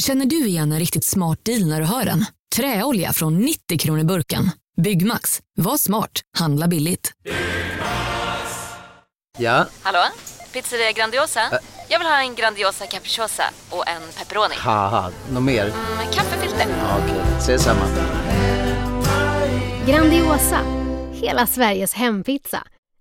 Känner du igen en riktigt smart deal när du hör den? Träolja från 90 kronor burken. Byggmax. Var smart. Handla billigt. Ja, Hallå? Pizzeria Grandiosa? Jag vill ha en Grandiosa capriciosa och en pepperoni. haha, något mer? Med kaffefilter. Ja, Okej, ses samma. Grandiosa, hela Sveriges hempizza.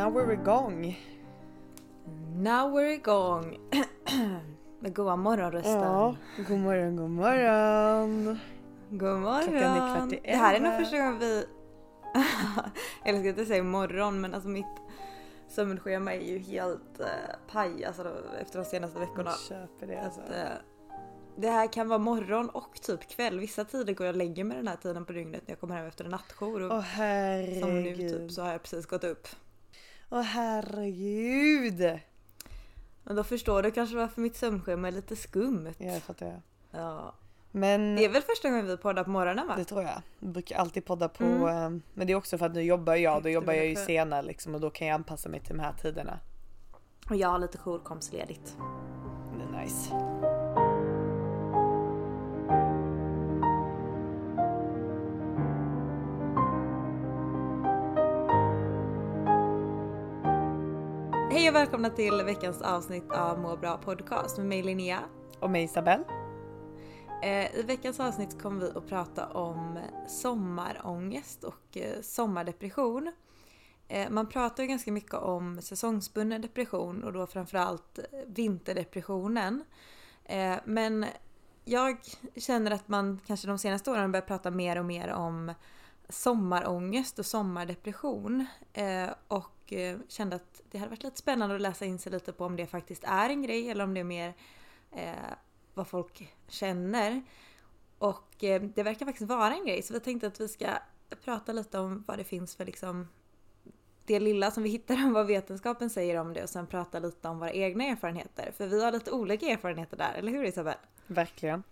Now we're igång. Now we're igång. Med goa morgonrösten. Ja, god morgon, god morgon. God morgon. Klockan är kvart i Det här är nog första gången vi... jag älskar att jag säger morgon men alltså mitt sömnschema är ju helt uh, paj alltså, efter de senaste veckorna. Jag köper det alltså. Att, eh, det här kan vara morgon och typ kväll. Vissa tider går jag och lägger mig den här tiden på dygnet när jag kommer hem efter en nattjour. Och Åh som nu typ så har jag precis gått upp. Åh herregud. Men då förstår du kanske varför mitt sömnschema är lite skumt. Ja, det fattar jag. Ja. Men Det är väl första gången vi poddar på morgonen va? det tror jag. Jag brukar alltid podda på. Mm. eh, Men det är också för att nu jobbar jag. Då jobbar jag ju senare liksom och då kan jag anpassa mig till de här tiderna. Och jag har lite jourkomstledigt. Det är nice. Hej och välkomna till veckans avsnitt av Må bra podcast med mig Linnea. Och mig Isabelle. Eh, I veckans avsnitt kommer vi att prata om sommarångest och eh, sommardepression. Eh, man pratar ju ganska mycket om säsongsbunden depression och då framförallt vinterdepressionen. Men jag känner att man kanske de senaste åren börjar prata mer och mer om sommarångest och sommardepression. Eh, och kände att det hade varit lite spännande att läsa in sig lite på om det faktiskt är en grej eller om det är mer eh, vad folk känner. Och eh, det verkar faktiskt vara en grej så vi tänkte att vi ska prata lite om vad det finns för liksom det lilla som vi hittar om vad vetenskapen säger om det och sen prata lite om våra egna erfarenheter. För vi har lite olika erfarenheter där, eller hur Isabel? Verkligen.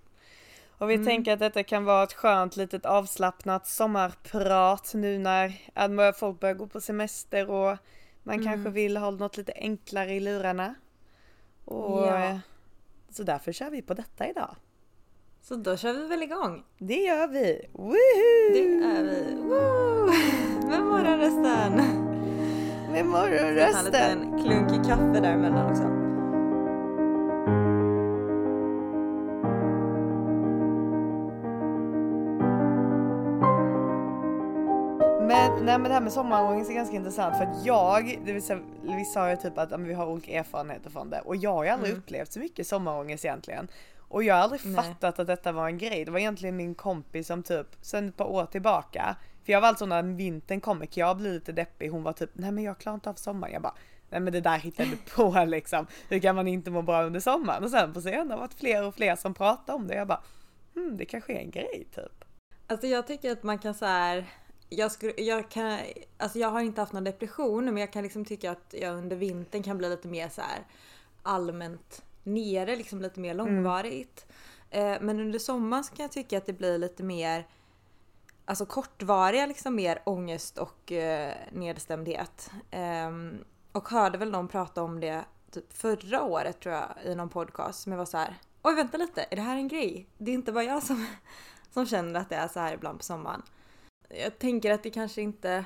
Och vi Mm. tänker att detta kan vara ett skönt litet avslappnat sommarprat nu när folk börjar gå på semester och man Mm. kanske vill ha något lite enklare i lurarna. Och Ja. eh, Så därför kör vi på detta idag. Så då kör vi väl igång. Det gör vi! Woohoo! Det är vi. Woo! Med morgonrösten. Med Ta en morgonrösten! liten klunk i kaffe däremellan också. Nej, men det här med sommarångest är ganska intressant för att jag, det vill säga, vi sa ju typ att vi har olika erfarenheter från det och jag har ju aldrig Mm. upplevt så mycket sommarångest egentligen. Och jag har aldrig Nej. fattat att detta var en grej. Det var egentligen min kompis som typ sen ett par år tillbaka. För jag var alltså när vintern kommer kan jag bli lite deppig. Hon var typ nej men jag klarar inte av sommaren. Jag bara nej men det där hittade du på liksom. Hur kan man inte må bra under sommaren? Och sen på senare har det varit fler och fler som pratar om det. Jag bara hmm, det kanske är en grej typ. Alltså jag tycker att man kan så här. Jag, skulle, jag, kan, alltså jag har inte haft någon depression men jag kan liksom tycka att jag under vintern kan bli lite mer så här allmänt nere, liksom lite mer långvarigt. Eh, men under sommaren så kan jag tycka att det blir lite mer alltså kortvariga liksom mer ångest och eh, nedstämdhet. Ehm, och hörde väl någon prata om det typ förra året tror jag i någon podcast som jag var så här. Oj vänta lite, är det här en grej? Det är inte bara jag som, som känner att det är så här ibland på sommaren. Jag tänker att det kanske inte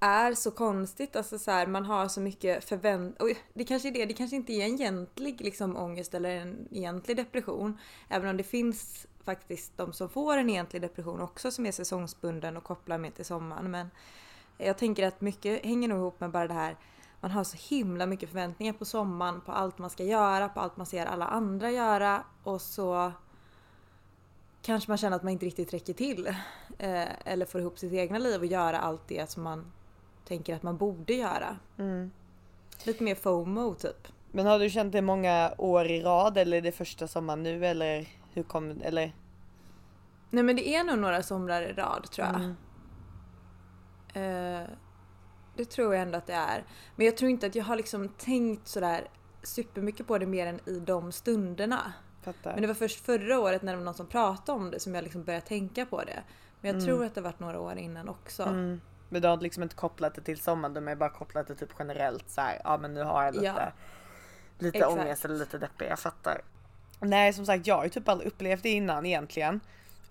är så konstigt. Alltså så här, man har så mycket förväntningar. Det kanske är det. Det kanske inte är en egentlig liksom, ångest eller en egentlig depression. Även om det finns faktiskt de som får en egentlig depression också som är säsongsbunden och kopplar med till sommaren. Men jag tänker att mycket hänger nog ihop med bara det här man har så himla mycket förväntningar på sommaren, på allt man ska göra, på allt man ser alla andra göra och så kanske man känner att man inte riktigt räcker till. Eh, eller får ihop sitt egna liv och göra allt det som man tänker att man borde göra. Mm. Lite mer FOMO typ. Men har du känt det många år i rad eller är det första sommaren nu eller hur kom eller? Nej men det är nog några somrar i rad tror jag. Mm. Eh, det tror jag ändå att det är. Men jag tror inte att jag har liksom tänkt sådär supermycket på det mer än i de stunderna. Fattar. Men det var först förra året när det var någon som pratade om det som jag liksom började tänka på det. Men jag tror att det varit några år innan också. Mm. Men du har liksom inte kopplat det till sommaren, du har bara kopplat det typ generellt så här. Ja men nu har jag lite, Ja. lite Exakt. ångest eller lite deppig, jag fattar. Nej som sagt jag har ju typ aldrig upplevt det innan egentligen.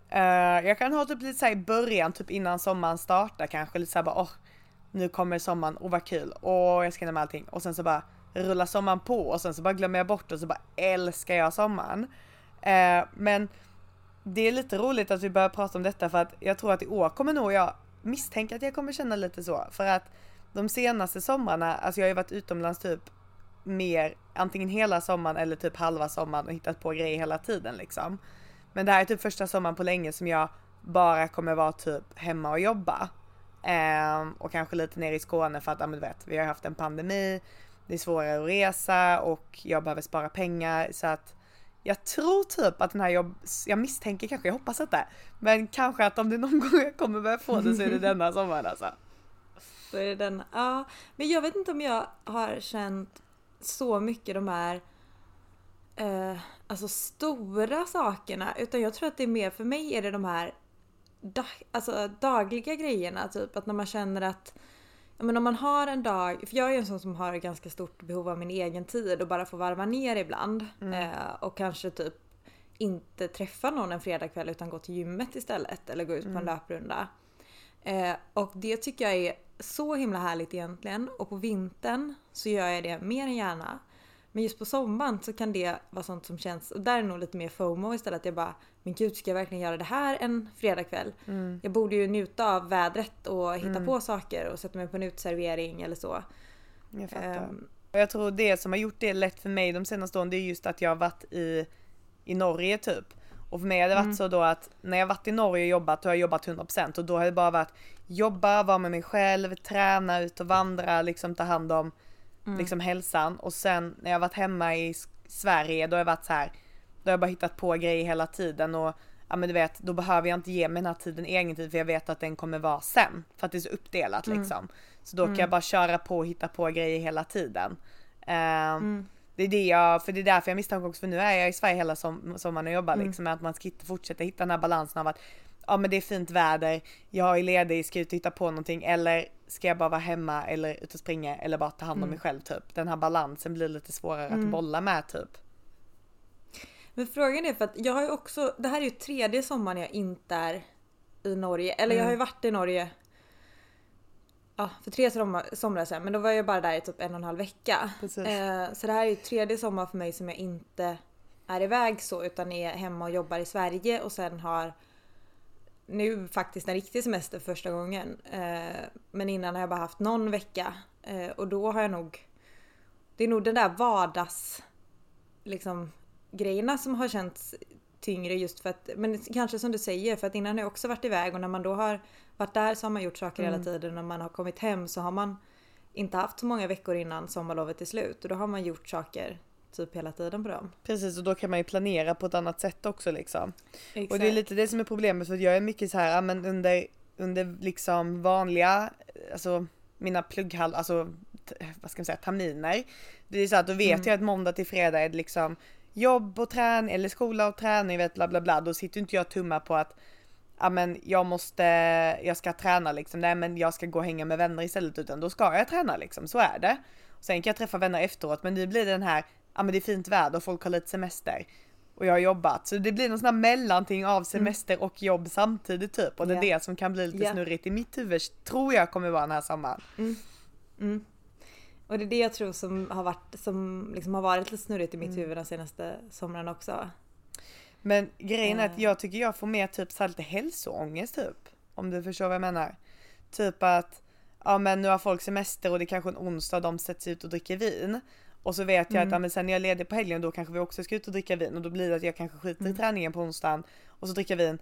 Eh, jag kan ha typ lite såhär i början, typ innan sommaren startar kanske lite såhär bara åh nu kommer sommaren, åh vad kul, åh jag ska hinna med allting och sen så bara rullar sommaren på och sen så bara glömmer jag bort och så bara älskar jag sommaren. Eh, men det är lite roligt att vi börjar prata om detta för att jag tror att i år kommer nog jag misstänka att jag kommer känna lite så för att de senaste somrarna, alltså jag har ju varit utomlands typ mer antingen hela sommaren eller typ halva sommaren och hittat på grejer hela tiden liksom. Men det här är typ första sommaren på länge som jag bara kommer vara typ hemma och jobba. Eh, och kanske lite ner i Skåne för att, ja men du vet, vi har haft en pandemi, det är svårare att resa och jag behöver spara pengar så att jag tror typ att den här jobb, jag misstänker kanske, jag hoppas inte, men kanske att om det någon gång jag kommer börja få det så är det denna sommaren alltså. Då är det den, ja. Men jag vet inte om jag har känt så mycket de här eh, alltså stora sakerna. Utan jag tror att det är mer, för mig är det de här dag, alltså dagliga grejerna. Typ att när man känner att men om man har en dag, för jag är ju en sån som har ganska stort behov av min egen tid och bara få varva ner ibland. Eh, och kanske typ inte träffa någon en fredagkväll utan gå till gymmet istället eller gå ut på en löprunda. Eh, och det tycker jag är så himla härligt egentligen. Och på vintern så gör jag det mer än gärna. Men just på sommaren så kan det vara sånt som känns, och där är nog lite mer FOMO istället. Att jag bara, men gud ska jag verkligen göra det här en fredagkväll? Jag borde ju njuta av vädret och hitta på saker och sätta mig på en uteservering eller så. Jag fattar. Ehm, Och jag tror det som har gjort det lätt för mig de senaste åren det är just att jag har varit i, i Norge typ. Och för mig har det varit så då att när jag varit i Norge och jobbat, då har jag jobbat 100% och då har det bara varit jobba, vara med mig själv, träna, ut och vandra, liksom ta hand om liksom hälsan. Och sen när jag varit hemma i Sverige då har jag varit så här, då har jag bara hittat på grejer hela tiden och ja men du vet, då behöver jag inte ge mig den här tiden egen tid för jag vet att den kommer vara sen. För att det är så uppdelat liksom. Så då kan jag bara köra på och hitta på grejer hela tiden. Ehm, Det är det jag, för det är därför jag misstänker också, för nu är jag i Sverige hela som, sommaren och jobbar liksom, med att man ska hitta, fortsätta hitta den här balansen av att ja men det är fint väder, jag är ledig, ska ut och hitta på någonting eller ska jag bara vara hemma eller ut och springa eller bara ta hand om mig själv typ. Den här balansen blir lite svårare att bolla med typ. Men frågan är för att jag har ju också, det här är ju tredje sommaren jag inte är i Norge. Eller jag har ju varit i Norge ja, för tre sommar, somrar sedan men då var jag bara där i typ en och en halv vecka. Eh, så det här är ju tredje sommar för mig som jag inte är iväg så utan är hemma och jobbar i Sverige och sen har nu faktiskt en riktig semester för första gången. Eh, men innan har jag bara haft någon vecka eh, och då har jag nog det är nog den där vardags liksom grejerna som har känts tyngre just för att, men kanske som du säger, för att innan har jag också varit iväg och när man då har varit där så har man gjort saker hela tiden och när man har kommit hem så har man inte haft så många veckor innan sommarlovet är slut och då har man gjort saker typ hela tiden på dem. Precis och då kan man ju planera på ett annat sätt också liksom. Exakt. Och det är lite det som är problemet för jag är mycket så här, men under, under liksom vanliga, alltså mina plugghall, alltså vad ska man säga, terminer. Det är så att då vet jag att måndag till fredag är det liksom jobb och träning eller skola och träning, vet bla bla bla. Då sitter inte jag och tummar på att ja men jag måste, jag ska träna liksom, nej men jag ska gå och hänga med vänner istället utan då ska jag träna liksom, så är det. Sen kan jag träffa vänner efteråt men nu blir det den här, ja men det är fint väder och folk har lite semester. Och jag har jobbat så det blir någon sån här mellanting av semester och jobb samtidigt typ och det är det som kan bli lite Ja. snurrigt i mitt huvud tror jag kommer vara den här sommaren. Och det är det jag tror som har varit, som liksom har varit lite snurrigt i Mm. mitt huvud de senaste somrarna också. Men grejen är att Eh. jag tycker jag får mer typ så här lite hälsoångest typ. Om du förstår vad jag menar. Typ att, ja men nu har folk semester och det är kanske en onsdag och de sätts ut och dricker vin. Och så vet jag att ja, men sen när jag är ledig på helgen då kanske vi också ska ut och dricka vin och då blir det att jag kanske skiter i träningen på onsdagen och så dricker vin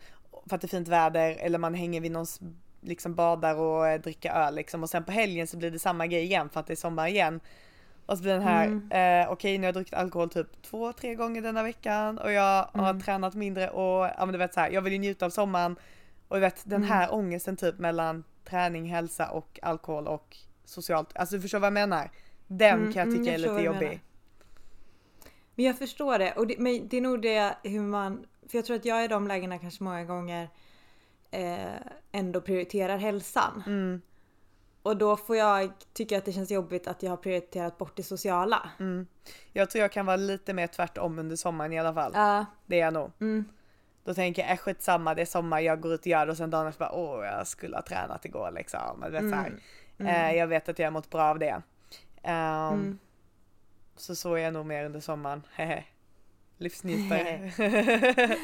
för att det är fint väder eller man hänger vid någons liksom badar och eh, dricker öl liksom och sen på helgen så blir det samma grej igen för att det är sommar igen. Och så blir den här, Mm. eh, okej nu har jag druckit alkohol typ två, tre gånger denna veckan och jag har Mm. tränat mindre och ja men du vet så här, jag vill ju njuta av sommaren. Och du vet den Mm. här ångesten typ mellan träning, hälsa och alkohol och socialt. Alltså du förstår vad jag menar? Den Mm, kan jag mm, tycka jag är lite jobbig. menar. Men jag förstår det och det, men det är nog det hur man, för jag tror att jag i de lägena kanske många gånger eh, ändå prioriterar hälsan. Mm, Och då får jag tycka att det känns jobbigt att jag har prioriterat bort det sociala. mm. Jag tror jag kan vara lite mer tvärtom under sommaren i alla fall. Ja, Det är jag nog. mm, Då tänker jag, äh, skitsamma det är sommar, jag går ut och gör det och sen dagen efter bara åh jag skulle ha tränat igår liksom. Du vet, så här. Eh, jag vet att jag har mått bra av det. Ehm, mm. Så så är jag nog mer under sommaren. Livsnjutare.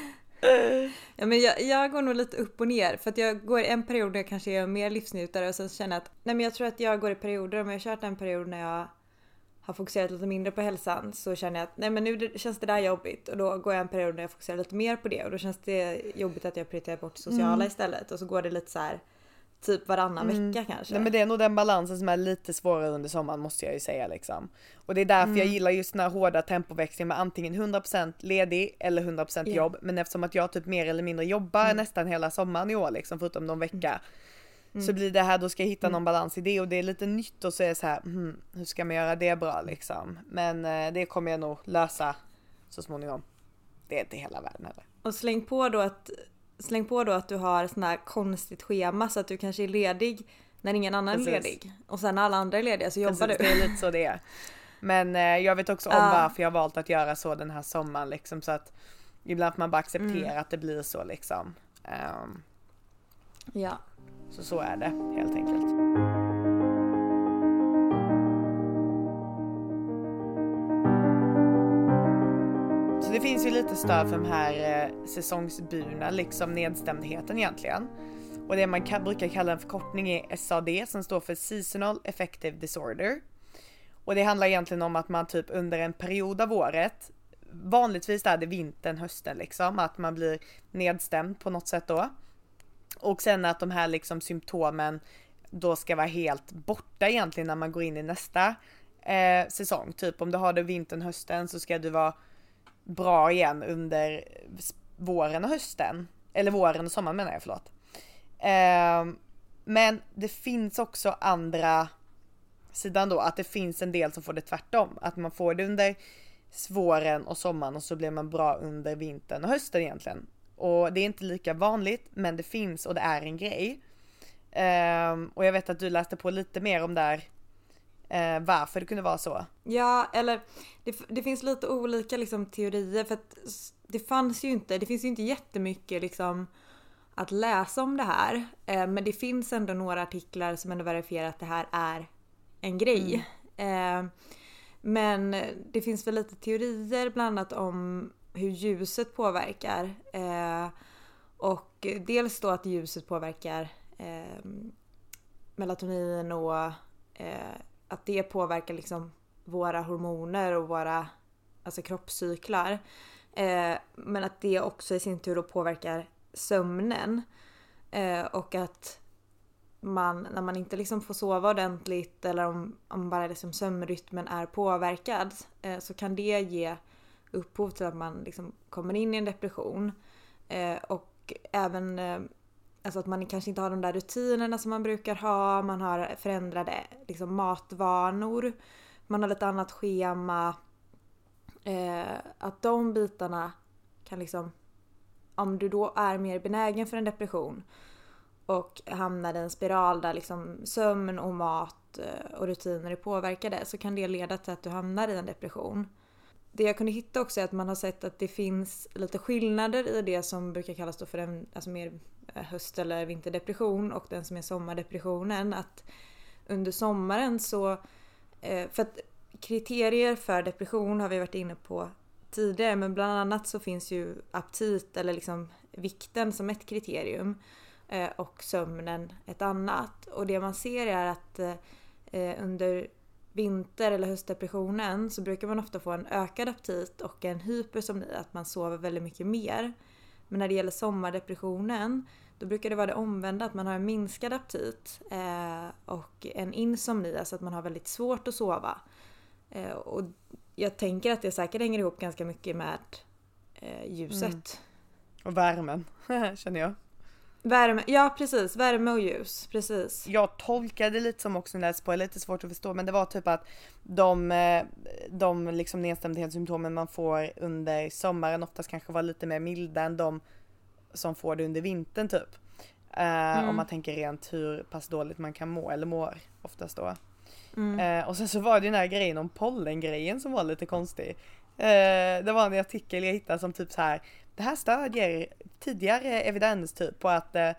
Ja, men jag, jag går nog lite upp och ner för att jag går en period där jag kanske är mer livsnjutare och sen känner jag att nej men jag tror att jag går i perioder om jag har kört en period när jag har fokuserat lite mindre på hälsan så känner jag att nej men nu känns det där jobbigt och då går jag en period när jag fokuserar lite mer på det och då känns det jobbigt att jag prioriterar bort sociala istället och så går det lite så här typ varannan vecka kanske. Nej men det är nog den balansen som är lite svårare under sommaren måste jag ju säga liksom. Och det är därför jag gillar just den här hårda tempoväxlingen med antingen 100% ledig eller 100% Ja. jobb. Men eftersom att jag typ mer eller mindre jobbar nästan hela sommaren i år liksom förutom någon vecka. Så blir det här, då ska jag hitta någon balans i det och det är lite nytt och så är det så här, hmm, hur ska man göra det bra liksom. Men eh, det kommer jag nog lösa så småningom. Det är inte hela världen heller. Och släng på då att Släng på då att du har sån här konstigt schema så att du kanske är ledig när ingen annan är Precis. ledig. Och sen när alla andra är lediga så jobbar Precis, du. Det är lite så det är. Men eh, jag vet också om Ja. varför jag har valt att göra så den här sommaren liksom så att ibland får man bara acceptera Mm. att det blir så liksom. Ehm, Ja. så så är det helt enkelt. Det finns ju lite stöd för den här eh, säsongsburna liksom nedstämdheten egentligen. Och det man kan, brukar kalla en förkortning är SAD som står för Seasonal Affective Disorder. Och det handlar egentligen om att man typ under en period av året, vanligtvis är det vintern, hösten liksom, att man blir nedstämd på något sätt då. Och sen att de här liksom symptomen då ska vara helt borta egentligen när man går in i nästa eh, säsong. Typ om du har det vintern, hösten så ska du vara bra igen under våren och hösten. Eller våren och sommaren menar jag, förlåt. Ehm, men det finns också andra sidan då, att det finns en del som får det tvärtom. Att man får det under våren och sommaren och så blir man bra under vintern och hösten egentligen. Och det är inte lika vanligt men det finns och det är en grej. Ehm, och jag vet att du läste på lite mer om det där eh, varför det kunde vara så. Ja, eller det, det finns lite olika liksom, teorier för att det fanns ju inte, det finns ju inte jättemycket liksom att läsa om det här. Eh, men det finns ändå några artiklar som ändå verifierar att det här är en grej. Eh, men det finns väl lite teorier bland annat om hur ljuset påverkar. Eh, och dels då att ljuset påverkar eh, melatonin och eh, att det påverkar liksom våra hormoner och våra alltså kroppscyklar. Eh, men att det också i sin tur då påverkar sömnen. Eh, och att man, när man inte liksom får sova ordentligt eller om, om bara liksom sömnrytmen är påverkad eh, så kan det ge upphov till att man liksom kommer in i en depression. Eh, och även eh, alltså att man kanske inte har de där rutinerna som man brukar ha, man har förändrade liksom, matvanor, man har lite annat schema. Eh, att de bitarna kan liksom, om du då är mer benägen för en depression och hamnar i en spiral där liksom sömn och mat eh, och rutiner är påverkade så kan det leda till att du hamnar i en depression. Det jag kunde hitta också är att man har sett att det finns lite skillnader i det som brukar kallas då för en alltså mer eh, höst eller vinterdepression och den som är sommardepressionen. Att under sommaren så... Eh, för att kriterier för depression har vi varit inne på tidigare men bland annat så finns ju aptit eller liksom vikten som ett kriterium eh, och sömnen ett annat. Och det man ser är att under vinter eller höstdepressionen så brukar man ofta få en ökad aptit och en hypersomni, att man sover väldigt mycket mer. Men när det gäller sommardepressionen då brukar det vara det omvända, att man har en minskad aptit eh, och en insomni, alltså att man har väldigt svårt att sova. Eh, och jag tänker att det säkert hänger ihop ganska mycket med eh, ljuset. Mm. Och värmen, känner jag. Värme, ja precis, värme och ljus, precis. Jag tolkade lite som också när jag på, lite svårt att förstå, men det var typ att de, eh, de liksom nedstämdhetssymptomen man får under sommaren oftast kanske var lite mer milda än de som får det under vintern typ. Eh, Mm. Om man tänker rent hur pass dåligt man kan må, eller mår oftast då. Mm. Eh, och sen så var det den här grejen om pollengrejen som var lite konstig. Eh, det var en artikel jag hittade som typ så här. Det här stödjer tidigare evidens typ på att eh,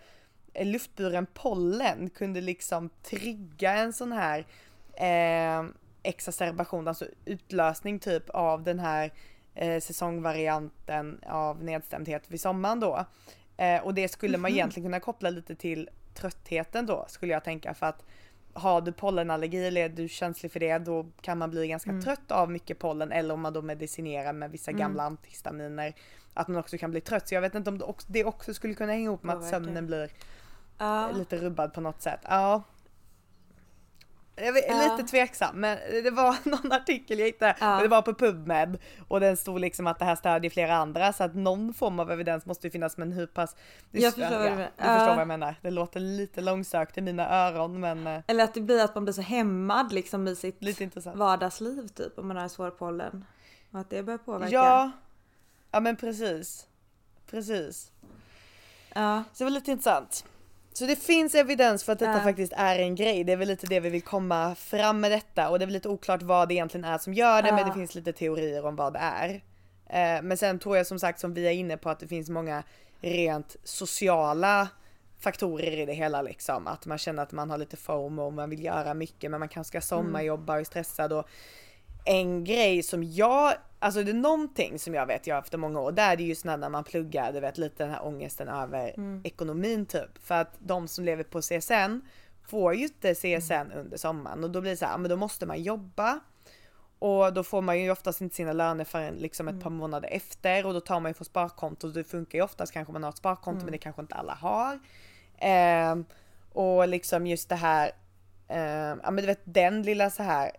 luftburen pollen kunde liksom trigga en sån här eh, exacerbation, alltså utlösning typ av den här eh, säsongvarianten av nedstämdhet vid sommaren då. Eh, och det skulle man egentligen kunna koppla lite till tröttheten då skulle jag tänka. För att har du pollenallergi eller är du känslig för det då kan man bli ganska trött av mycket pollen eller om man då medicinerar med vissa gamla antihistaminer att man också kan bli trött. Så jag vet inte om det också, det också skulle kunna hänga ihop med att sömnen blir Ja. lite rubbad på något sätt. Ja. Jag vet, Ja. Lite tveksam men det var någon artikel jag hittade Ja. och det var på PubMed och den stod liksom att det här stödjer flera andra så att någon form av evidens måste ju finnas men hur pass Jag förstår du ja, menar. Du förstår vad jag menar. Det låter lite långsökt i mina öron men eh, Eller att det blir att man blir så hämmad liksom i sitt lite intressant. vardagsliv typ om man har svår pollen. Och att det börjar påverka. Ja, ja men precis. Precis. Ja. Så det var lite intressant. Så det finns evidens för att detta Ja. faktiskt är en grej. Det är väl lite det vi vill komma fram med detta och det är väl lite oklart vad det egentligen är som gör det men Ja. det finns lite teorier om vad det är. Eh, men sen tror jag som sagt som vi är inne på att det finns många rent sociala faktorer i det hela liksom. Att man känner att man har lite FOMO, man vill göra mycket men man kanske ska sommarjobba och är stressad och en grej som jag, alltså det är någonting som jag vet jag efter många år, där är det just när man pluggar, du vet lite den här ångesten över ekonomin typ. För att de som lever på CSN får ju inte CSN under sommaren och då blir det så här, men då måste man jobba. Och då får man ju oftast inte sina löner förrän liksom ett par månader efter och då tar man ju från sparkonto. Det funkar ju oftast kanske man har ett sparkonto men det kanske inte alla har. Ehm, och liksom just det här, ehm, ja men du vet den lilla så här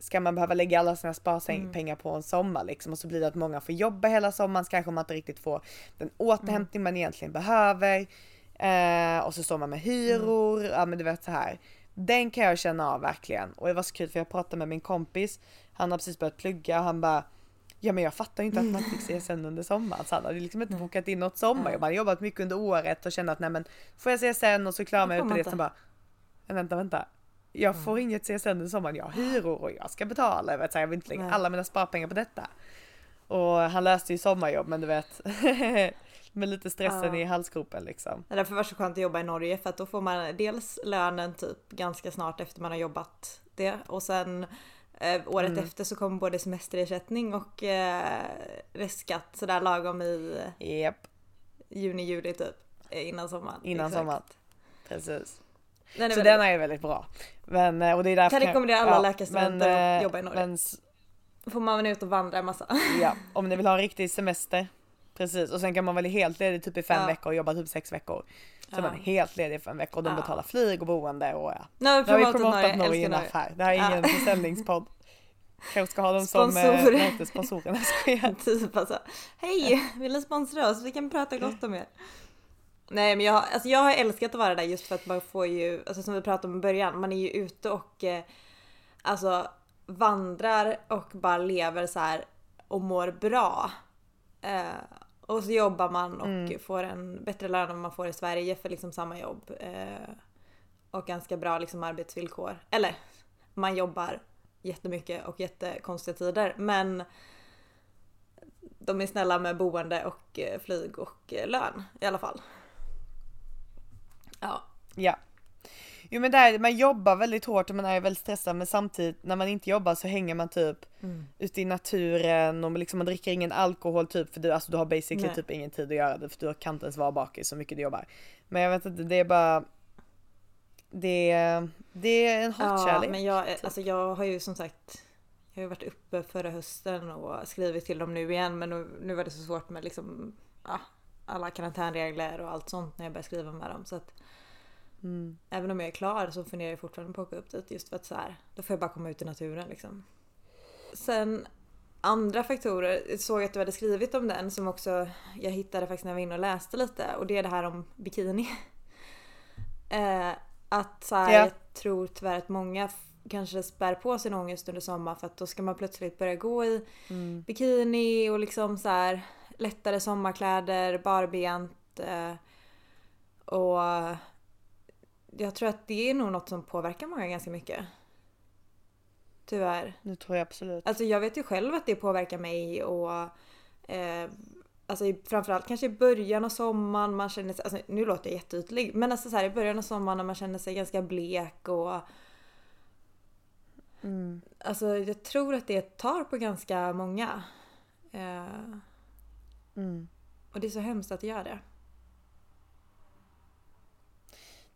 ska man behöva lägga alla sina sparpengar på en sommar liksom? Och så blir det att många får jobba hela sommaren så kanske man inte riktigt får den återhämtning man egentligen behöver. Eh, och så står man med hyror, ja men du vet så här. Den kan jag känna av verkligen. Och det var så kul för jag pratade med min kompis, han har precis börjat plugga och han bara Ja men jag fattar ju inte att man fick CSN under sommaren. Så han hade liksom inte bokat in något sommarjobb. Han jobbat mycket under året och kände att nej men får jag CSN och så klarar man ut man det. Sen bara vänta vänta. Jag Mm. får inget CSN under sommaren, jag har hyror och jag ska betala. Jag, vet, så jag vill inte lägga Nej. alla mina sparpengar på detta. Och han läste ju sommarjobb men du vet med lite stressen Ja. i halsgropen liksom. Det är därför var så skönt att jobba i Norge för att då får man dels lönen typ ganska snart efter man har jobbat det och sen eh, året Mm. efter så kommer både semesterersättning och eh, restskatt sådär lagom i Japp, juni, juli typ innan sommaren. innan Exakt. sommaren. Precis. Den är Så den är väldigt bra. Men, eh, och det är därför Kan rekommendera alla läkarstudenter att eh, jobba i Norge. Men, får man ute och vandra en massa. ja, om ni vill ha en riktig semester. Precis, och sen kan man vara helt ledig typ i fem Ja. veckor och jobba typ sex veckor. Så är Ja. man helt ledig i fem veckor och de Ja. betalar flyg och boende och ja. Vi Nu har vi promotat Norge, enough Norge. här. Det här är ingen Ja. försäljningspodd. Kanske ska ha dem som Sponsor. eh, skojar. typ alltså, hej, vill ni sponsra oss? Vi kan prata gott om er. Nej men jag, alltså jag har älskat att vara där just för att man får ju, alltså som vi pratade om i början, man är ju ute och eh, alltså vandrar och bara lever så här och mår bra. Eh, och så jobbar man och får en bättre lön än man får i Sverige för liksom samma jobb. Eh, och ganska bra liksom arbetsvillkor. Eller man jobbar jättemycket och jättekonstiga tider men de är snälla med boende och eh, flyg och eh, lön i alla fall. Ja. Ja. Jo men där, man jobbar väldigt hårt och man är väldigt stressad men samtidigt när man inte jobbar så hänger man typ Mm. ute i naturen och liksom man dricker ingen alkohol typ för du, alltså, du har basically Nej. typ ingen tid att göra det för du kan inte ens vara bakis så mycket du jobbar. Men jag vet inte, det är bara det, det är en ja hatkärlek. men jag, alltså jag har ju som sagt jag har ju varit uppe förra hösten och skrivit till dem nu igen men nu, nu var det så svårt med liksom ja, alla karantänregler och allt sånt när jag började skriva med dem så att Mm. även om jag är klar så funderar jag fortfarande på att åka upp dit just för att så här, då får jag bara komma ut i naturen liksom. sen andra faktorer, jag såg att du hade skrivit om den som också jag hittade faktiskt när jag var inne och läste lite och det är det här om bikini. eh, att så här, Ja. jag tror tyvärr att många kanske spär på sin ångest under sommaren för att då ska man plötsligt börja gå i bikini och liksom så här lättare sommarkläder, barbent. Eh, och jag tror att det är nog något som påverkar många ganska mycket. Tyvärr. Det tror jag absolut. Alltså jag vet ju själv att det påverkar mig och eh, Alltså framförallt kanske i början av sommaren man känner sig, alltså nu låter jag jätteytlig men alltså så här i början av sommaren när man känner sig ganska blek och Mm. Alltså jag tror att det tar på ganska många. Eh, Mm. och det är så hemskt att det gör det.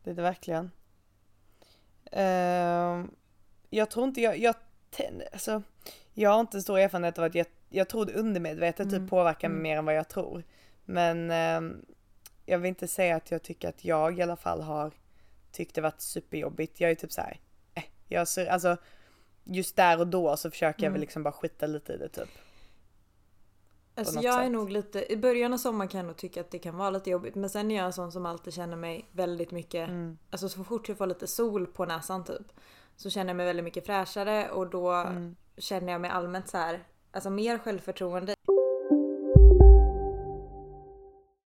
Det är det verkligen. Ehm, jag tror inte jag, jag, alltså, jag har inte stor erfarenhet av att jag, jag tror det undermedvetet typ påverkar mig mer än vad jag tror. Men ehm, jag vill inte säga att jag tycker att jag i alla fall har tyckt det varit superjobbigt. Jag är typ så här, eh, jag ser, alltså just där och då så försöker jag väl liksom bara skita lite i det typ. Alltså jag är sätt. nog lite, i början av sommaren kan jag nog tycka att det kan vara lite jobbigt men sen är jag en sån som alltid känner mig väldigt mycket, Mm. alltså så fort jag får lite sol på näsan typ så känner jag mig väldigt mycket fräschare och då Mm. känner jag mig allmänt så här, alltså mer självförtroende.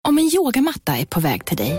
Om en yogamatta är på väg till dig,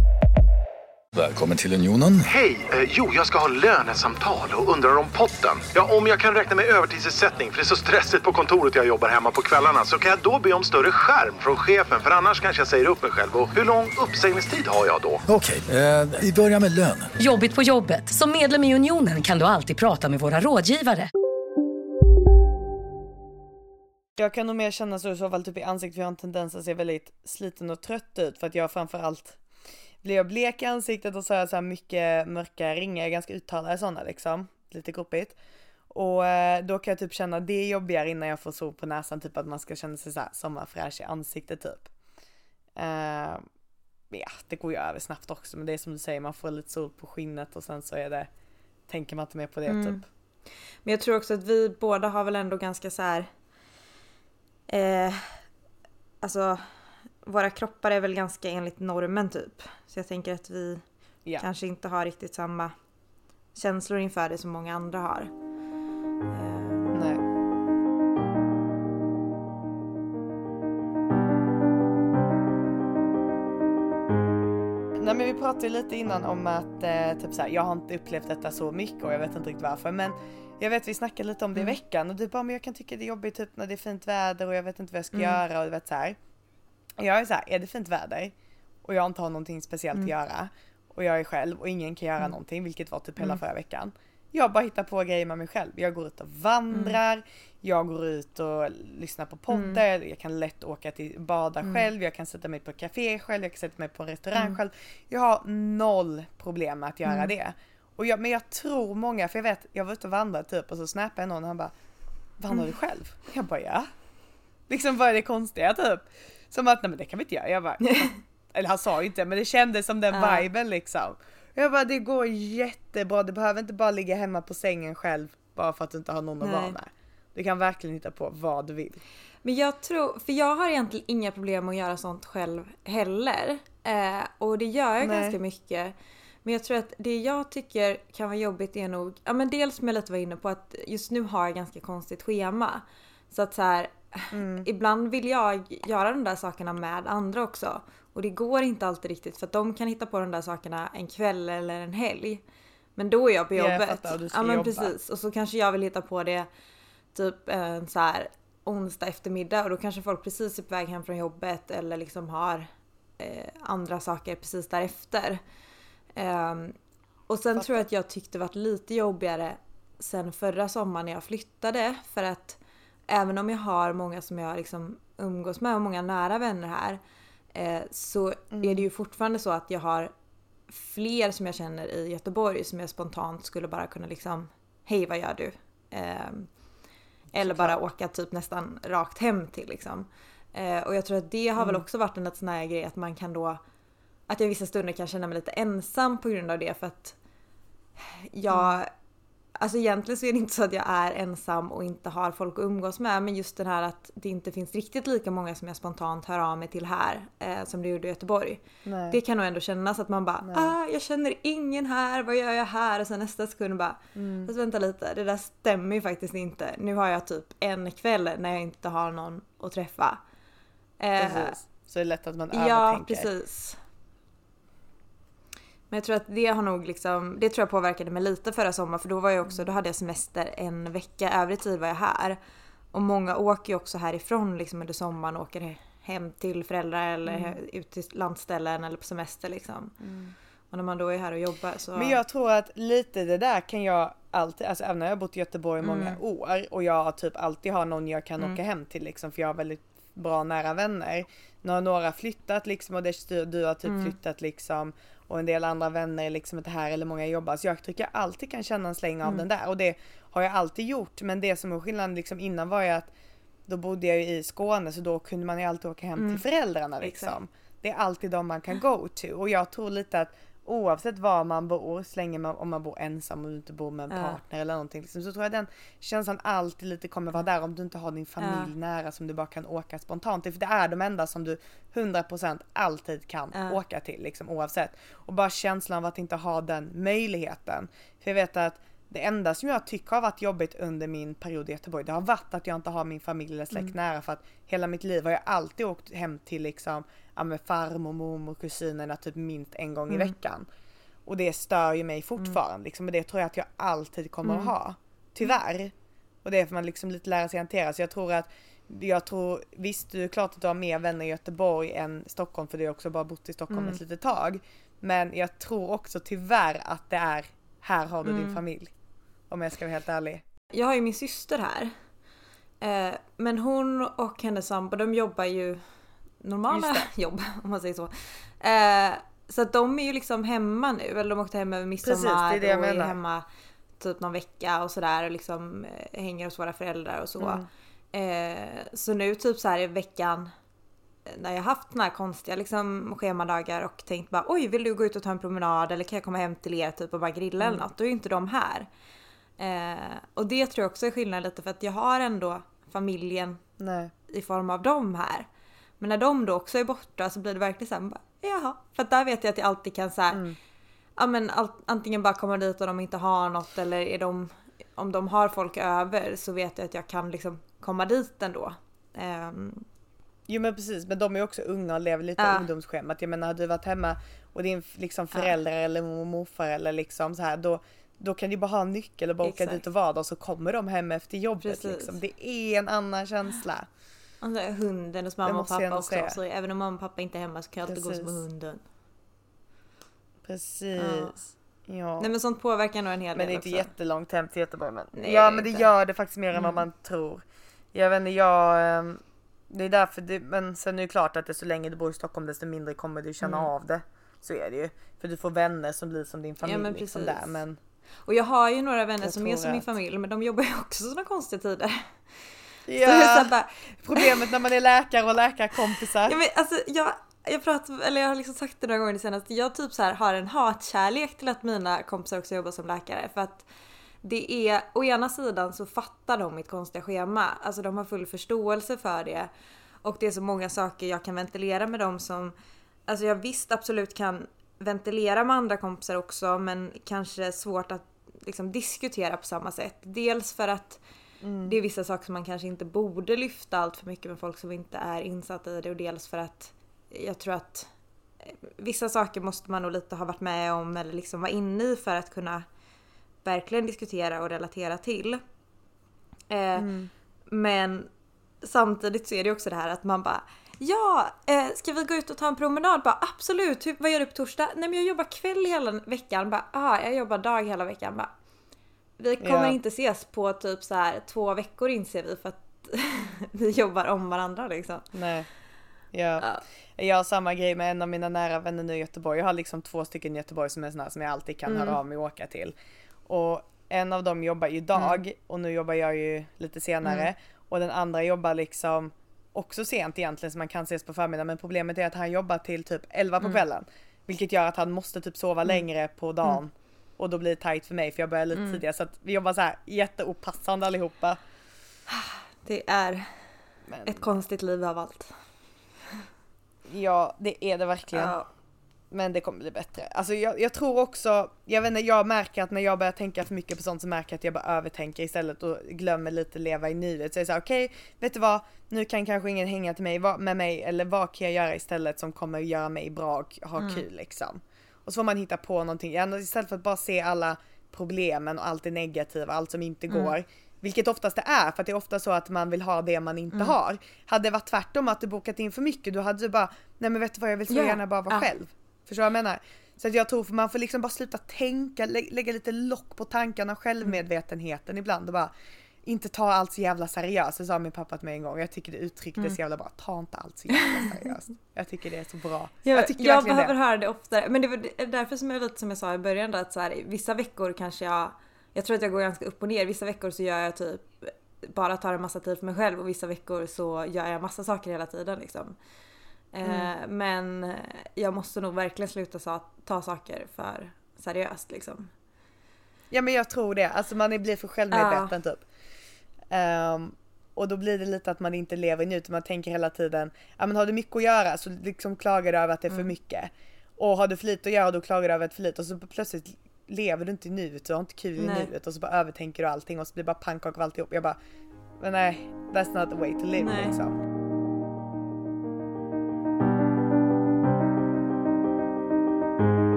Välkommen till Unionen. Hej! Eh, jo, jag ska ha lönesamtal och undrar om potten. Ja, om jag kan räkna med övertidsersättning för det är så stressigt på kontoret jag jobbar hemma på kvällarna så kan jag då be om större skärm från chefen för annars kanske jag säger upp mig själv. Och hur lång uppsägningstid har jag då? Okej, eh, vi börjar med lön. Jobbigt på jobbet. Som medlem i Unionen kan du alltid prata med våra rådgivare. Jag kan nog mer känna så i så fall typ i ansiktet för jag har en tendens att se väldigt sliten och trött ut för att jag framförallt blir jag blek i ansiktet och så har jag så här mycket mörka ringar, ganska uttalade sådana liksom, lite groppigt. Och eh, då kan jag typ känna det jobbigare innan jag får sol på näsan, typ att man ska känna sig så här sommarfräsch i ansiktet typ. Eh, ja, det går ju över snabbt också men det är som du säger, man får lite sol på skinnet och sen så är det, tänker man inte mer på det Mm. typ. Men jag tror också att vi båda har väl ändå ganska så här. Eh, alltså våra kroppar är väl ganska enligt normen typ. Så jag tänker att vi Ja. kanske inte har riktigt samma känslor inför det som många andra har. Nej. Nej men vi pratade lite innan om att eh, typ så här, jag har inte upplevt detta så mycket och jag vet inte riktigt varför men jag vet vi snackade lite om det i veckan och du bara men jag kan tycka det är jobbigt typ när det är fint väder och jag vet inte vad jag ska Mm. göra och du vet så här. Jag är så här, är det fint väder och jag inte har någonting speciellt Mm. att göra och jag är själv och ingen kan göra Mm. någonting vilket var typ hela Mm. förra veckan. Jag bara hittar på grejer med mig själv. Jag går ut och vandrar, jag går ut och lyssnar på poddar, jag kan lätt åka till bada Mm. själv, jag kan sätta mig på ett café själv, jag kan sätta mig på en restaurang Mm. själv. Jag har noll problem med att göra Mm. det. Och jag, men jag tror många, för jag vet, jag var ute och vandrade typ och så snappade jag någon och han bara Vandrar du själv? Jag bara ja. Liksom vad är det konstiga typ? Som att nej men det kan vi inte göra. Jag bara, eller han sa ju inte men det kändes som den Ja. viben liksom. Jag bara det går jättebra, du behöver inte bara ligga hemma på sängen själv bara för att du inte har någon att vara med. Du kan verkligen hitta på vad du vill. Men jag tror, för jag har egentligen inga problem att göra sånt själv heller. Eh, och det gör jag Nej. ganska mycket. Men jag tror att det jag tycker kan vara jobbigt är nog, ja men dels som jag lite var inne på att just nu har jag ganska konstigt schema. Så att så här, ibland vill jag göra de där sakerna med andra också. Och det går inte alltid riktigt för att de kan hitta på de där sakerna en kväll eller en helg. Men då är jag på Ja, jag jobbet. fattar, du ska ja men jobba. precis. Och så kanske jag vill hitta på det typ en så här onsdag eftermiddag och då kanske folk precis är på väg hem från jobbet eller liksom har eh, andra saker precis därefter. Ehm, och sen tror jag att jag tyckte det varit lite jobbigare sen förra sommaren när jag flyttade för att även om jag har många som jag liksom umgås med och många nära vänner här eh, så är det ju fortfarande så att jag har fler som jag känner i Göteborg som jag spontant skulle bara kunna liksom Hej vad gör du? Ehm, eller bara åka typ nästan rakt hem till liksom. Eh, och jag tror att det har väl Mm. också varit en sån här grej att man kan då att jag vissa stunder kan känna mig lite ensam på grund av det för att jag Alltså egentligen så är det inte så att jag är ensam och inte har folk att umgås med men just den här att det inte finns riktigt lika många som jag spontant hör av mig till här eh, som det gjorde i Göteborg. Nej. Det kan nog ändå kännas att man bara ah, jag känner ingen här, vad gör jag här? Och sen nästa sekund bara Mm. fast vänta lite, det där stämmer ju faktiskt inte. Nu har jag typ en kväll när jag inte har någon att träffa. Eh, Precis. Så det är lätt att man Ja, övertänker. precis. Men jag tror att det har nog liksom, det tror jag påverkade mig lite förra sommaren för då var jag också, då hade jag semester en vecka, övrig tid var jag här. Och många åker ju också härifrån liksom under sommaren och åker hem till föräldrar eller Mm. ut till landställen eller på semester liksom. Och när man då är här och jobbar så... Men jag tror att lite det där kan jag alltid, alltså även när jag har bott i Göteborg i många Mm. år och jag typ alltid har någon jag kan Mm. åka hem till liksom för jag har väldigt bra nära vänner. Nu har några flyttat liksom och det, du har typ Mm. flyttat liksom och en del andra vänner är liksom inte här eller många jobbar så jag tycker jag alltid kan känna en släng av Mm. den där och det har jag alltid gjort men det som är skillnaden liksom innan var ju att då bodde jag ju i Skåne så då kunde man ju alltid åka hem Mm. till föräldrarna liksom. Exakt. Det är alltid de man kan go to och jag tror lite att oavsett var man bor, så länge man, om man bor ensam och inte bor med en Ja. partner eller någonting liksom, så tror jag den känslan alltid lite kommer vara där om du inte har din familj Ja. nära som du bara kan åka spontant till. För det är de enda som du 100% alltid kan Ja. åka till liksom oavsett. Och bara känslan av att inte ha den möjligheten. För jag vet att det enda som jag tycker har varit jobbigt under min period i Göteborg det har varit att jag inte har min familj eller släkt Mm. nära för att hela mitt liv har jag alltid åkt hem till liksom ja, med farmor, mormor, kusinerna typ minst en gång i Mm. veckan. Och det stör ju mig fortfarande liksom och det tror jag att jag alltid kommer Mm. att ha. Tyvärr. Och det får man liksom lite lära sig hantera. Så jag tror att jag tror visst, det är klart att du har mer vänner i Göteborg än Stockholm för du har också bara bott i Stockholm Mm. ett litet tag. Men jag tror också tyvärr att det är här har du din Mm. familj. Om jag ska vara helt ärlig. Jag har ju min syster här. Eh, men hon och hennes sambo de jobbar ju normala jobb om man säger så. Eh, så att de är ju liksom hemma nu. Eller de åkte hem över midsommar Precis, det är det och är menar. hemma typ någon vecka och sådär och liksom eh, hänger hos våra föräldrar och så. Mm. Så nu typ så här i veckan när jag haft såna här konstiga liksom schemadagar och tänkt bara oj vill du gå ut och ta en promenad eller kan jag komma hem till er typ och bara grilla eller Mm. något. Då är ju inte de här. Eh, och det tror jag också är skillnad lite för att jag har ändå familjen Nej. i form av dem här. Men när de då också är borta så blir det verkligen såhär, bara, jaha. För att där vet jag att jag alltid kan såhär, Mm. ja men antingen bara komma dit och de inte har något eller är de, om de har folk över så vet jag att jag kan liksom komma dit ändå. Ehm, Jo men precis, men de är också unga och lever lite Ja. ungdomsschemat. Jag menar hade du varit hemma och din liksom föräldrar eller mormor och morfar eller liksom så här då då kan du bara ha en nyckel och bara åka dit och vara och så kommer de hem efter jobbet liksom. Det är en annan känsla. och så är hunden hos Det mamma och pappa också. säga. Så även om mamma och pappa inte är hemma så kan jag alltid gå som hunden. Precis. Ja. Nej men sånt påverkar nog en hel Men det är del inte också. jättelångt hem till Göteborg men. Nej, ja det men det inte. gör det faktiskt mer än vad Mm. man tror. Jag vet inte, jag... ehm, Det är därför det, men sen är det klart att desto längre du bor i Stockholm desto mindre kommer du känna Mm. av det. Så är det ju. För du får vänner som blir som din familj men liksom där men. Och jag har ju några vänner Jag som är som min familj men de jobbar ju också såna konstiga tider. Ja, bara, problemet när man är läkare och läkarkompisar. Ja, men alltså, jag, jag, pratar, eller jag har liksom sagt det några gånger det senaste. Jag typ så här har en hatkärlek till att mina kompisar också jobbar som läkare. För att det är, å ena sidan så fattar de mitt konstiga schema. Alltså de har full förståelse för det. Och det är så många saker jag kan ventilera med dem som, alltså jag visst absolut kan ventilera med andra kompisar också men kanske svårt att liksom diskutera på samma sätt. Dels för att det är vissa saker som man kanske inte borde lyfta allt för mycket med folk som inte är insatta i det och dels för att jag tror att eh, vissa saker måste man nog lite ha varit med om eller liksom vara inne i för att kunna verkligen diskutera och relatera till. Eh, Mm. Men samtidigt så är det också det här att man bara Ja, eh, ska vi gå ut och ta en promenad? Bara, absolut, Hur, vad gör du på torsdag? Nej men jag jobbar kväll hela veckan. Bara, ah, jag jobbar dag hela veckan. Bara, vi kommer Ja. inte ses på typ så här två veckor inser vi för att vi jobbar om varandra liksom. Nej. Ja. Jag har samma grej med en av mina nära vänner nu i Göteborg. Jag har liksom två stycken i Göteborg som är såna som jag alltid kan Mm. höra av mig och åka till. Och en av dem jobbar ju dag Mm. och nu jobbar jag ju lite senare. Mm. Och den andra jobbar liksom också sent egentligen så man kan ses på förmiddagen. Men problemet är att han jobbar till typ 11 på Mm. kvällen. Vilket gör att han måste typ sova Mm. längre på dagen. Mm. Och då blir det tight för mig för jag börjar lite Mm. tidigare. Så att vi jobbar så här jätteopassande allihopa. Det är ett konstigt liv av allt. Ja, det är det verkligen. Ja. Men det kommer bli bättre. Alltså jag, jag tror också, jag vet inte, jag märker att när jag börjar tänka för mycket på sånt så märker jag att jag bara övertänker istället och glömmer lite leva i nuet. Så jag säger okej, vet du vad, nu kan kanske ingen hänga till mig, med mig eller vad kan jag göra istället som kommer göra mig bra och ha Mm. kul liksom. Och så får man hitta på någonting, Ja, istället för att bara se alla problemen och allt det negativa, allt som inte Mm. går. Vilket oftast det är, för att det är ofta så att man vill ha det man inte Mm. har. Hade det varit tvärtom att du bokat in för mycket, då hade du bara, nej men vet du vad jag vill så Ja. gärna bara vara Ja. själv. Förstår du vad jag menar? Så att jag tror för man får liksom bara sluta tänka, lä lägga lite lock på tankarna, självmedvetenheten ibland och bara inte ta allt så jävla seriöst. Det sa min pappa till mig en gång. Jag tycker det uttrycktes Mm. så jävla bra. Ta inte allt så jävla seriöst. Jag tycker det är så bra. Jag, jag tycker jag behöver det. höra det oftare. Men det var därför som jag lite som jag sa i början att så här, vissa veckor kanske jag Jag tror att jag går ganska upp och ner. Vissa veckor så gör jag typ bara tar en massa tid för mig själv och vissa veckor så gör jag massa saker hela tiden liksom. Eh, Mm. Men jag måste nog verkligen sluta sa, ta saker för seriöst liksom. Ja men jag tror det. Alltså man blir för självmedveten typ. Ehm, och då blir det lite att man inte lever i nuet. Man tänker hela tiden, ja men har du mycket att göra så liksom klagar du över att det är för Mm. mycket. Och har du för lite att göra då klagar du över att det är för lite. Och så plötsligt lever du inte i nuet, du har inte kul Nej. i nuet. Och så bara övertänker du allting och så blir det bara pannkaka av alltihop. Jag bara, men nej, that's not the way to live Nej. liksom.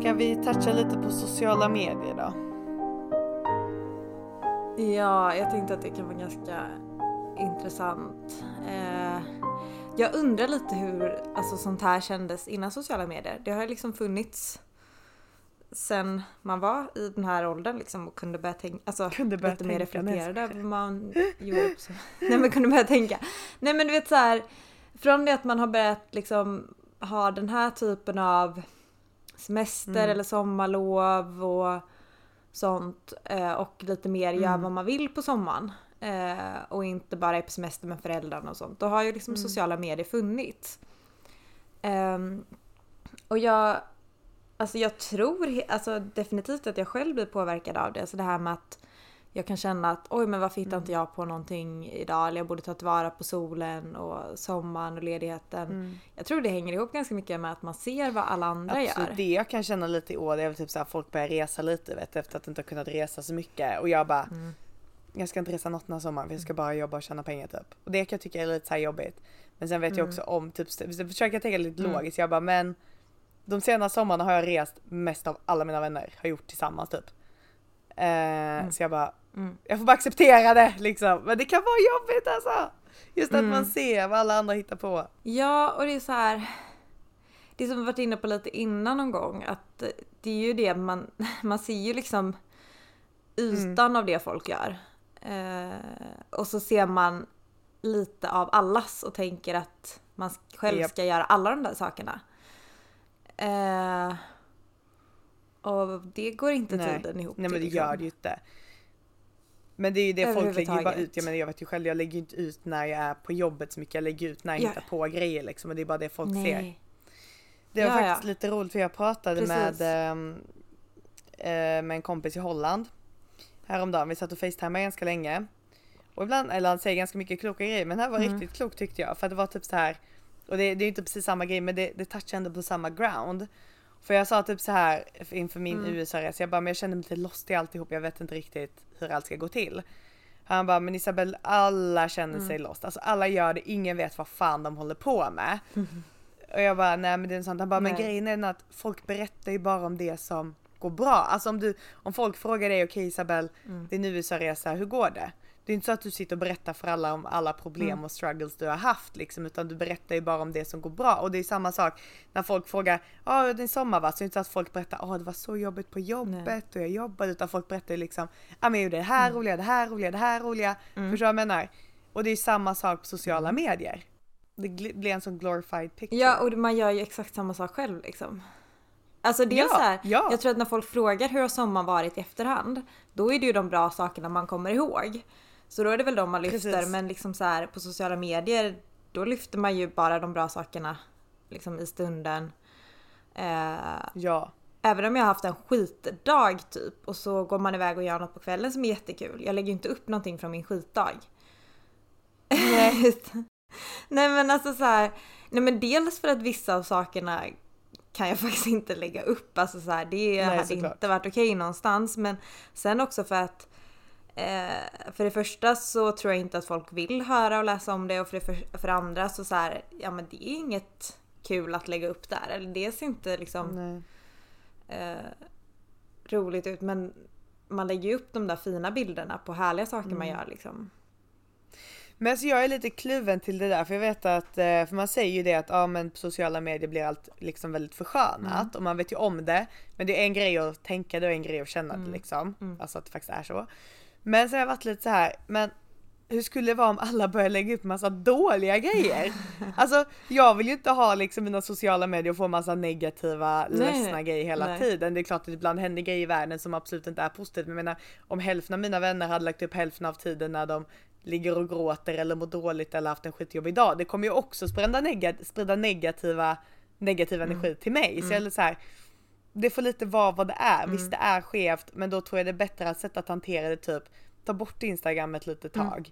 Ska vi toucha lite på sociala medier då? Ja, jag tänkte att det kan vara ganska intressant. Eh, jag undrar lite hur alltså, sånt här kändes innan sociala medier. Det har liksom funnits sen man var i den här åldern liksom och kunde börja tänka, alltså Kunde börja lite mer reflekterade över vad man gjorde. Nej men kunde börja tänka. Nej men du vet så här, från det att man har börjat liksom ha den här typen av semester Mm. eller sommarlov och sånt eh, och lite mer gör Mm. vad man vill på sommaren eh, och inte bara är på semester med föräldrarna och sånt. Då har ju liksom Mm. sociala medier funnits. Ehm, och jag, alltså jag tror alltså definitivt att jag själv blir påverkad av det. Alltså det här med att jag kan känna att oj men varför hittar Mm. inte jag på någonting idag? Eller jag borde ta tillvara på solen och sommaren och ledigheten. Mm. Jag tror det hänger ihop ganska mycket med att man ser vad alla andra Absolut, gör. det jag kan känna lite i år det är väl typ såhär folk börjar resa lite vet efter att inte ha kunnat resa så mycket och jag bara Mm. Jag ska inte resa något den här sommaren för jag ska bara jobba och tjäna pengar typ. Och det kan jag tycka är lite så här jobbigt. Men sen vet jag Mm. också om typ, så försöker jag tänka lite Mm. logiskt. Jag bara men de senaste sommarna har jag rest mest av alla mina vänner har gjort tillsammans typ. Eh, Så jag bara Mm. jag får bara acceptera det liksom. Men det kan vara jobbigt alltså. Just att Mm. man ser vad alla andra hittar på. Ja, och det är så här. Det som vi varit inne på lite innan någon gång att det är ju det man, man ser ju liksom ytan av det folk gör. Eh, och så ser man lite av allas och tänker att man själv ska göra alla de där sakerna. Eh, och det går inte tiden ihop Nej men det liksom. gör det ju inte. Men det är ju det folk lägger ju bara ut. Jag menar jag vet ju själv, jag lägger ju inte ut när jag är på jobbet så mycket. Jag lägger ut när jag Ja. hittar på grejer liksom och det är bara det folk ser. Nej. Det var Ja, faktiskt ja. lite roligt för jag pratade Precis. med, eh, med en kompis i Holland häromdagen. Vi satt och facetimade ganska länge. Och ibland, eller han säger ganska mycket kloka grejer men det här var Mm. riktigt klokt tyckte jag. För det var typ så här och det, det är ju inte precis samma grej men det, det touchar ändå på samma ground. För jag sa typ så här inför min Mm. USA-resa, jag bara men jag känner mig lite lost i alltihop, jag vet inte riktigt hur allt ska gå till. Han bara men Isabel alla känner sig Mm. lost, alltså alla gör det, ingen vet vad fan de håller på med. Och jag bara nej men det är sant. Han bara men Nej. grejen är den att folk berättar ju bara om det som går bra. Alltså om du, om folk frågar dig okej Isabel, Mm. din USA-resa, hur går det? Det är inte så att du sitter och berättar för alla om alla problem Mm. och struggles du har haft liksom utan du berättar ju bara om det som går bra och det är samma sak när folk frågar ja ah, din sommar va? Så är det inte så att folk berättar ja ah, det var så jobbigt på jobbet och jag jobbade utan folk berättar ju liksom ja ah, men jag gjorde det här roliga, det här roliga, det här roliga. Mm. Förstår du vad jag menar? Och det är samma sak på sociala medier. Det blir en sån glorified picture. Ja och man gör ju exakt samma sak själv liksom. Alltså det är Ja, så här, ja. jag tror att när folk frågar hur har sommaren varit i efterhand, då är det ju de bra sakerna man kommer ihåg. Så då är det väl de man lyfter, Precis. men liksom så här på sociala medier, då lyfter man ju bara de bra sakerna liksom i stunden. Eh, ja. Även om jag har haft en skitdag typ och så går man iväg och gör något på kvällen som är jättekul. Jag lägger ju inte upp någonting från min skitdag. Nej. nej men alltså så här, nej men dels för att vissa av sakerna kan jag faktiskt inte lägga upp. Alltså så här, det Nej, hade såklart. inte varit okej någonstans. Men sen också för att eh, för det första så tror jag inte att folk vill höra och läsa om det och för det för, för andra så så här, ja men det är inget kul att lägga upp där. Eller det ser inte liksom eh, roligt ut men man lägger ju upp de där fina bilderna på härliga saker man Mm. gör liksom. Men alltså jag är lite kluven till det där för jag vet att, eh, för man säger ju det att ja men sociala medier blir allt liksom väldigt förskönat Mm. och man vet ju om det. Men det är en grej att tänka det och en grej att känna Mm. det liksom. Alltså att det faktiskt är så. Men så har jag varit lite så här, men hur skulle det vara om alla började lägga upp massa dåliga grejer? alltså jag vill ju inte ha liksom mina sociala medier och få massa negativa, Nej, ledsna grejer hela Nej. tiden. Det är klart att ibland händer grejer i världen som absolut inte är positivt. Men jag menar om hälften av mina vänner hade lagt upp hälften av tiden när de ligger och gråter eller mår dåligt eller haft en skitjobbig dag. Det kommer ju också sprida, nega- sprida negativa, negativ Mm. energi till mig. Så jag är lite så här, det får lite vara vad det är. Visst det är skevt men då tror jag det är bättre att sätta att hantera det typ ta bort Instagram ett litet Mm. tag.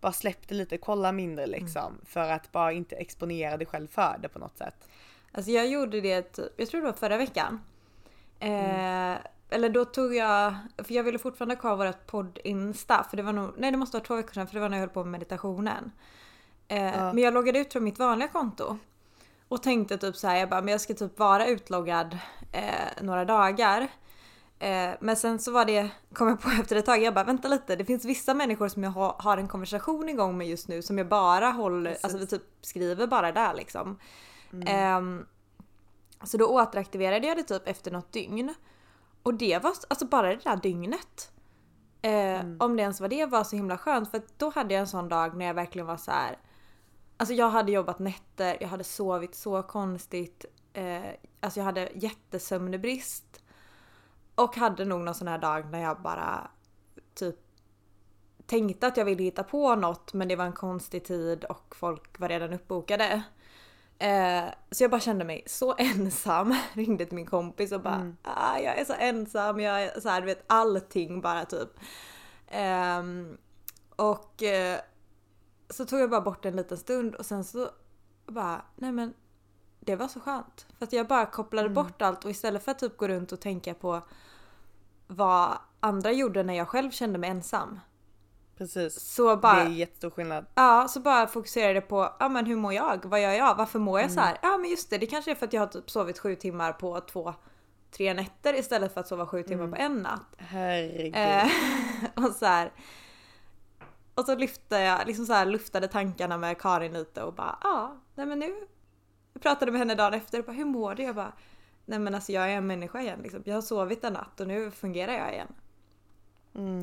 Bara släpp det lite, kolla mindre liksom. För att bara inte exponera dig själv för det på något sätt. Alltså jag gjorde det jag tror det var förra veckan. Mm. Eh, Eller då tog jag, för jag ville fortfarande ha kvar vårt podd-insta. För det var nog, nej det måste vara två veckor sedan för det var när jag höll på med meditationen. Eh, Ja. Men jag loggade ut från mitt vanliga konto. Och tänkte typ så här, jag bara, men jag ska typ vara utloggad eh, några dagar. Eh, men sen så var det, kom jag på efter ett tag, jag bara vänta lite, det finns vissa människor som jag har, har en konversation igång med just nu som jag bara håller, Precis. alltså vi typ skriver bara där liksom. Mm. Ehm, så då återaktiverade jag det typ efter något dygn. Och det var alltså bara det där dygnet. Eh, Om det ens var det var så himla skönt för då hade jag en sån dag när jag verkligen var så här. Alltså jag hade jobbat nätter, jag hade sovit så konstigt. Eh, alltså jag hade jättesömnbrist. Och hade nog någon sån här dag när jag bara typ tänkte att jag ville hitta på något men det var en konstig tid och folk var redan uppbokade. Eh, så jag bara kände mig så ensam. Ringde till min kompis och bara ah, jag är så ensam, jag är så här, du vet allting bara typ. Ehm, och eh, så tog jag bara bort en liten stund och sen så bara nej men det var så skönt. För att jag bara kopplade bort allt och istället för att typ gå runt och tänka på vad andra gjorde när jag själv kände mig ensam. Precis. Så bara, Det är jättestor skillnad. Ja, så bara fokuserade jag på, ja men hur mår jag? Vad gör jag? Varför mår jag Mm. så här? Ja men just det, det kanske är för att jag har typ sovit sju timmar på två, tre nätter istället för att sova sju timmar Mm. på en natt. Herregud. Eh, och så här. Och så lyfte jag, liksom så här luftade tankarna med Karin lite och bara, ja, nej men nu. Jag pratade med henne dagen efter och bara, hur mår du? Jag bara, nej men alltså jag är en människa igen liksom. Jag har sovit en natt och nu fungerar jag igen.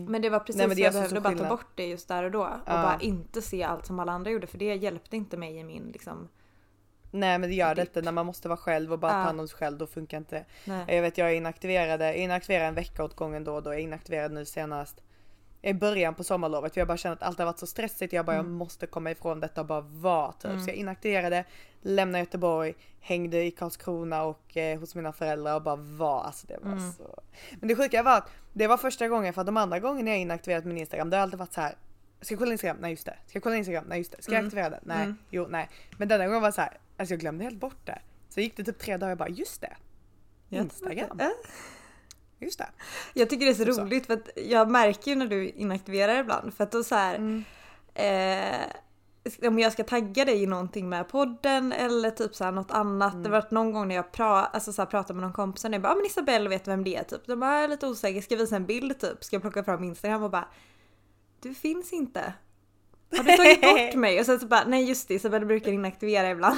Men det var precis Nej, det jag alltså behövde bara ta bort det just där och då. Och Ja. bara inte se allt som alla andra gjorde för det hjälpte inte mig i min liksom. Nej men det gör det inte när man måste vara själv och bara Ja. ta hand om sig själv, då funkar inte Nej. Jag vet jag är inaktiverad, inaktiverad en vecka åt gången då och då, jag är inaktiverad nu senast i början på sommarlovet för jag bara känner att allt har varit så stressigt, jag bara jag måste komma ifrån detta och bara vara typ. Mm. Så jag inaktiverade, lämnade Göteborg, hängde i Karlskrona och eh, hos mina föräldrar och bara var. Alltså det var Mm. så. Men det sjuka var att det var första gången för att de andra gångerna jag inaktiverat min Instagram det har alltid varit så här. Ska jag kolla Instagram? Nej just det. Ska jag kolla Instagram? Nej just det. Ska jag Mm. aktivera den? Nej. Mm. Jo nej. Men denna gången var det så här. Alltså jag glömde helt bort det. Så gick det typ tre dagar och bara just det. Instagram. Just det. Jag tycker det är så så. roligt för att jag märker ju när du inaktiverar ibland för att då så här. Mm. Eh, om jag ska tagga dig i någonting med podden eller typ så här något annat. Mm. Det har varit någon gång när jag pra, alltså så här, pratar med någon kompis och jag bara ah, men Isabelle vet vem det är typ. De bara jag är lite osäker, ska jag visa en bild typ? Ska jag plocka fram Instagram och bara du finns inte. Har du tagit bort mig? Och sen så bara nej just det Isabelle brukar inaktivera ibland.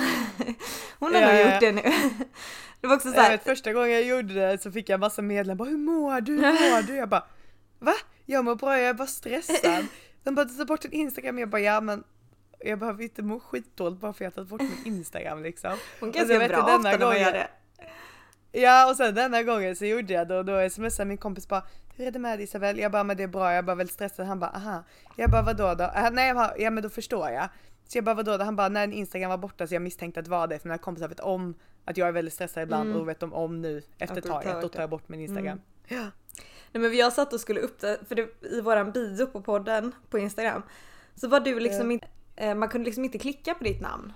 Hon har Ja, nog ja. gjort det nu. Det var också så Jag här, vet, första gången jag gjorde det så fick jag massa meddelanden bara hur mår du, hur mår du? Jag bara va? Jag mår bra, jag är bara stressad. De bara ta bort din Instagram, jag bara ja men jag behöver inte må skitdåligt bara för att jag tagit bort min Instagram liksom. hon kan se bra ofta när man gör det. Ja och sen denna gången så gjorde jag det och då smsade min kompis bara Hur är det med Isabel? Jag bara men det är bra, jag bara väldigt stressad. Han bara aha. Jag bara vadå då? Äh, nej jag bara, ja men då förstår jag. Så jag bara vadå då? Han bara när Instagram var borta så jag misstänkte att det var det för mina kompisar vet om att jag är väldigt stressad ibland Mm. och vet de om nu efter ett tag att då tar jag bort min Instagram. Nej men jag satt och skulle upp för det, i våran bio på podden på Instagram så var du liksom Ja. inte, eh, man kunde liksom inte klicka på ditt namn.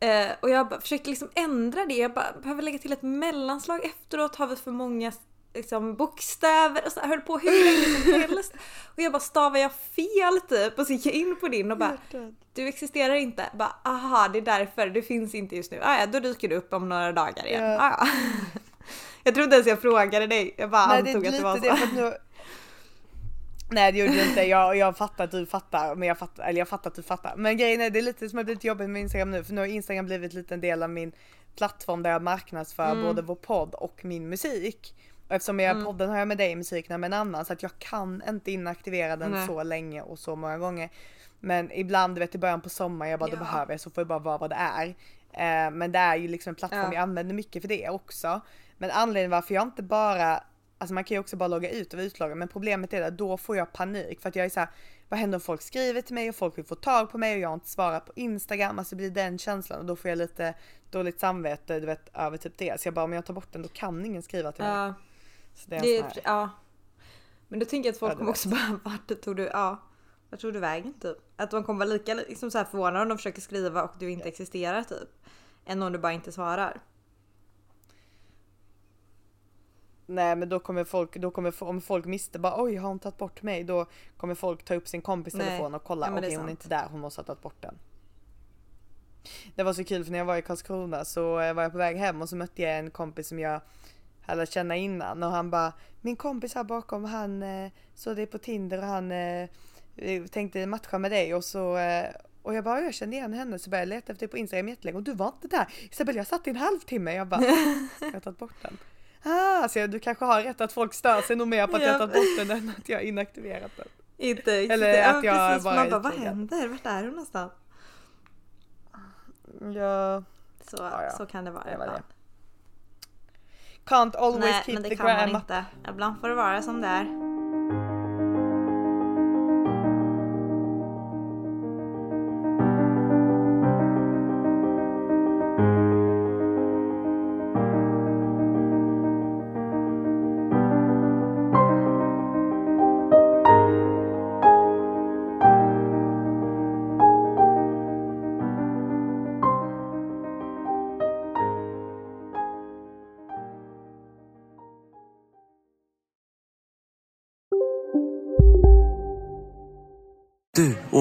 Eh, och jag bara, försökte liksom ändra det, jag bara, behöver lägga till ett mellanslag efteråt, har vi för många liksom, bokstäver och så höll på hur länge som helst. Och jag bara, stavar jag fel typ? Och så gick jag in på din och bara, du existerar inte. Bara, aha det är därför, det finns inte just nu. Ah, ja, då dyker du upp om några dagar igen. Ja. Ah, ja. Jag tror inte ens jag frågade dig, jag bara Nej det antog att det var det så. för att nu Nej det gjorde du inte, jag, jag fattar att du fattar, men jag fattar, eller jag fattar att du fattar. Men grejen är det är lite som har blivit jobbigt med Instagram nu för nu har Instagram blivit lite en del av min plattform där jag marknadsför Mm. både vår podd och min musik. Och eftersom jag Mm. podden har jag med dig, musiken med en annan så att jag kan inte inaktivera den Nej. så länge och så många gånger. Men ibland, du vet i början på sommaren, jag bara Ja. då behöver jag så får det bara vara vad det är. Eh, men det är ju liksom en plattform Ja. jag använder mycket för det också. Men anledningen varför jag inte bara Alltså man kan ju också bara logga ut och vara utloggen men problemet är att då får jag panik för att jag är så här, vad händer om folk skriver till mig och folk vill få tag på mig och jag har inte svarat på Instagram, alltså det blir den känslan och då får jag lite dåligt samvete du vet över typ det. Så jag bara om jag tar bort den då kan ingen skriva till mig. Ja. Så det är, Det här, ja. Men då tänker jag att folk Ja, kommer också bara, vart tog du, ja. Vart tog du vägen typ? Att de kommer vara lika liksom så här förvånade om de försöker skriva och du inte existerar typ. Än om du bara inte svarar. Nej men då kommer folk, då kommer, om folk mister bara oj har hon tagit bort mig? Då kommer folk ta upp sin kompis Nej. telefon och kolla Ja, okej är hon är inte där, hon måste ha tagit bort den. Det var så kul för när jag var i Karlskrona så eh, var jag på väg hem och så mötte jag en kompis som jag lärt känna innan och han bara Min kompis här bakom han eh, såg dig på Tinder och han eh, eh, tänkte matcha med dig och så eh, och jag bara jag kände igen henne så började jag leta efter dig på Instagram jättelänge och du var inte där. Isabel jag satt i en halvtimme. Jag bara jag har tagit bort den. Ah, så jag, du kanske har rätt att folk stör sig nog mer på att jag tagit bort den än att jag inaktiverat den. Inte Eller existerar. att jag precis, bara Man bara, vad händer? Vart är hon någonstans? Ja, Så, Ja, ja. så kan det vara det var det. Can't always Nej, keep men det the kan man up. inte. Ibland får det vara som det är.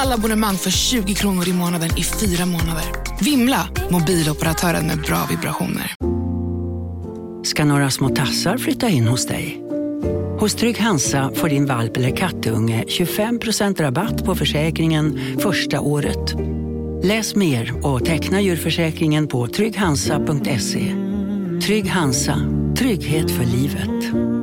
Alla abonnemang för 20 kronor i månaden i fyra månader. Vimla! Mobiloperatören med bra vibrationer. ska några små tassar flytta in hos dig. Hos Trygg Hansa får din valp eller kattunge 25% rabatt på försäkringen första året. Läs mer och teckna djurförsäkringen på trygghansa.se. Trygg Hansa, trygghet för livet.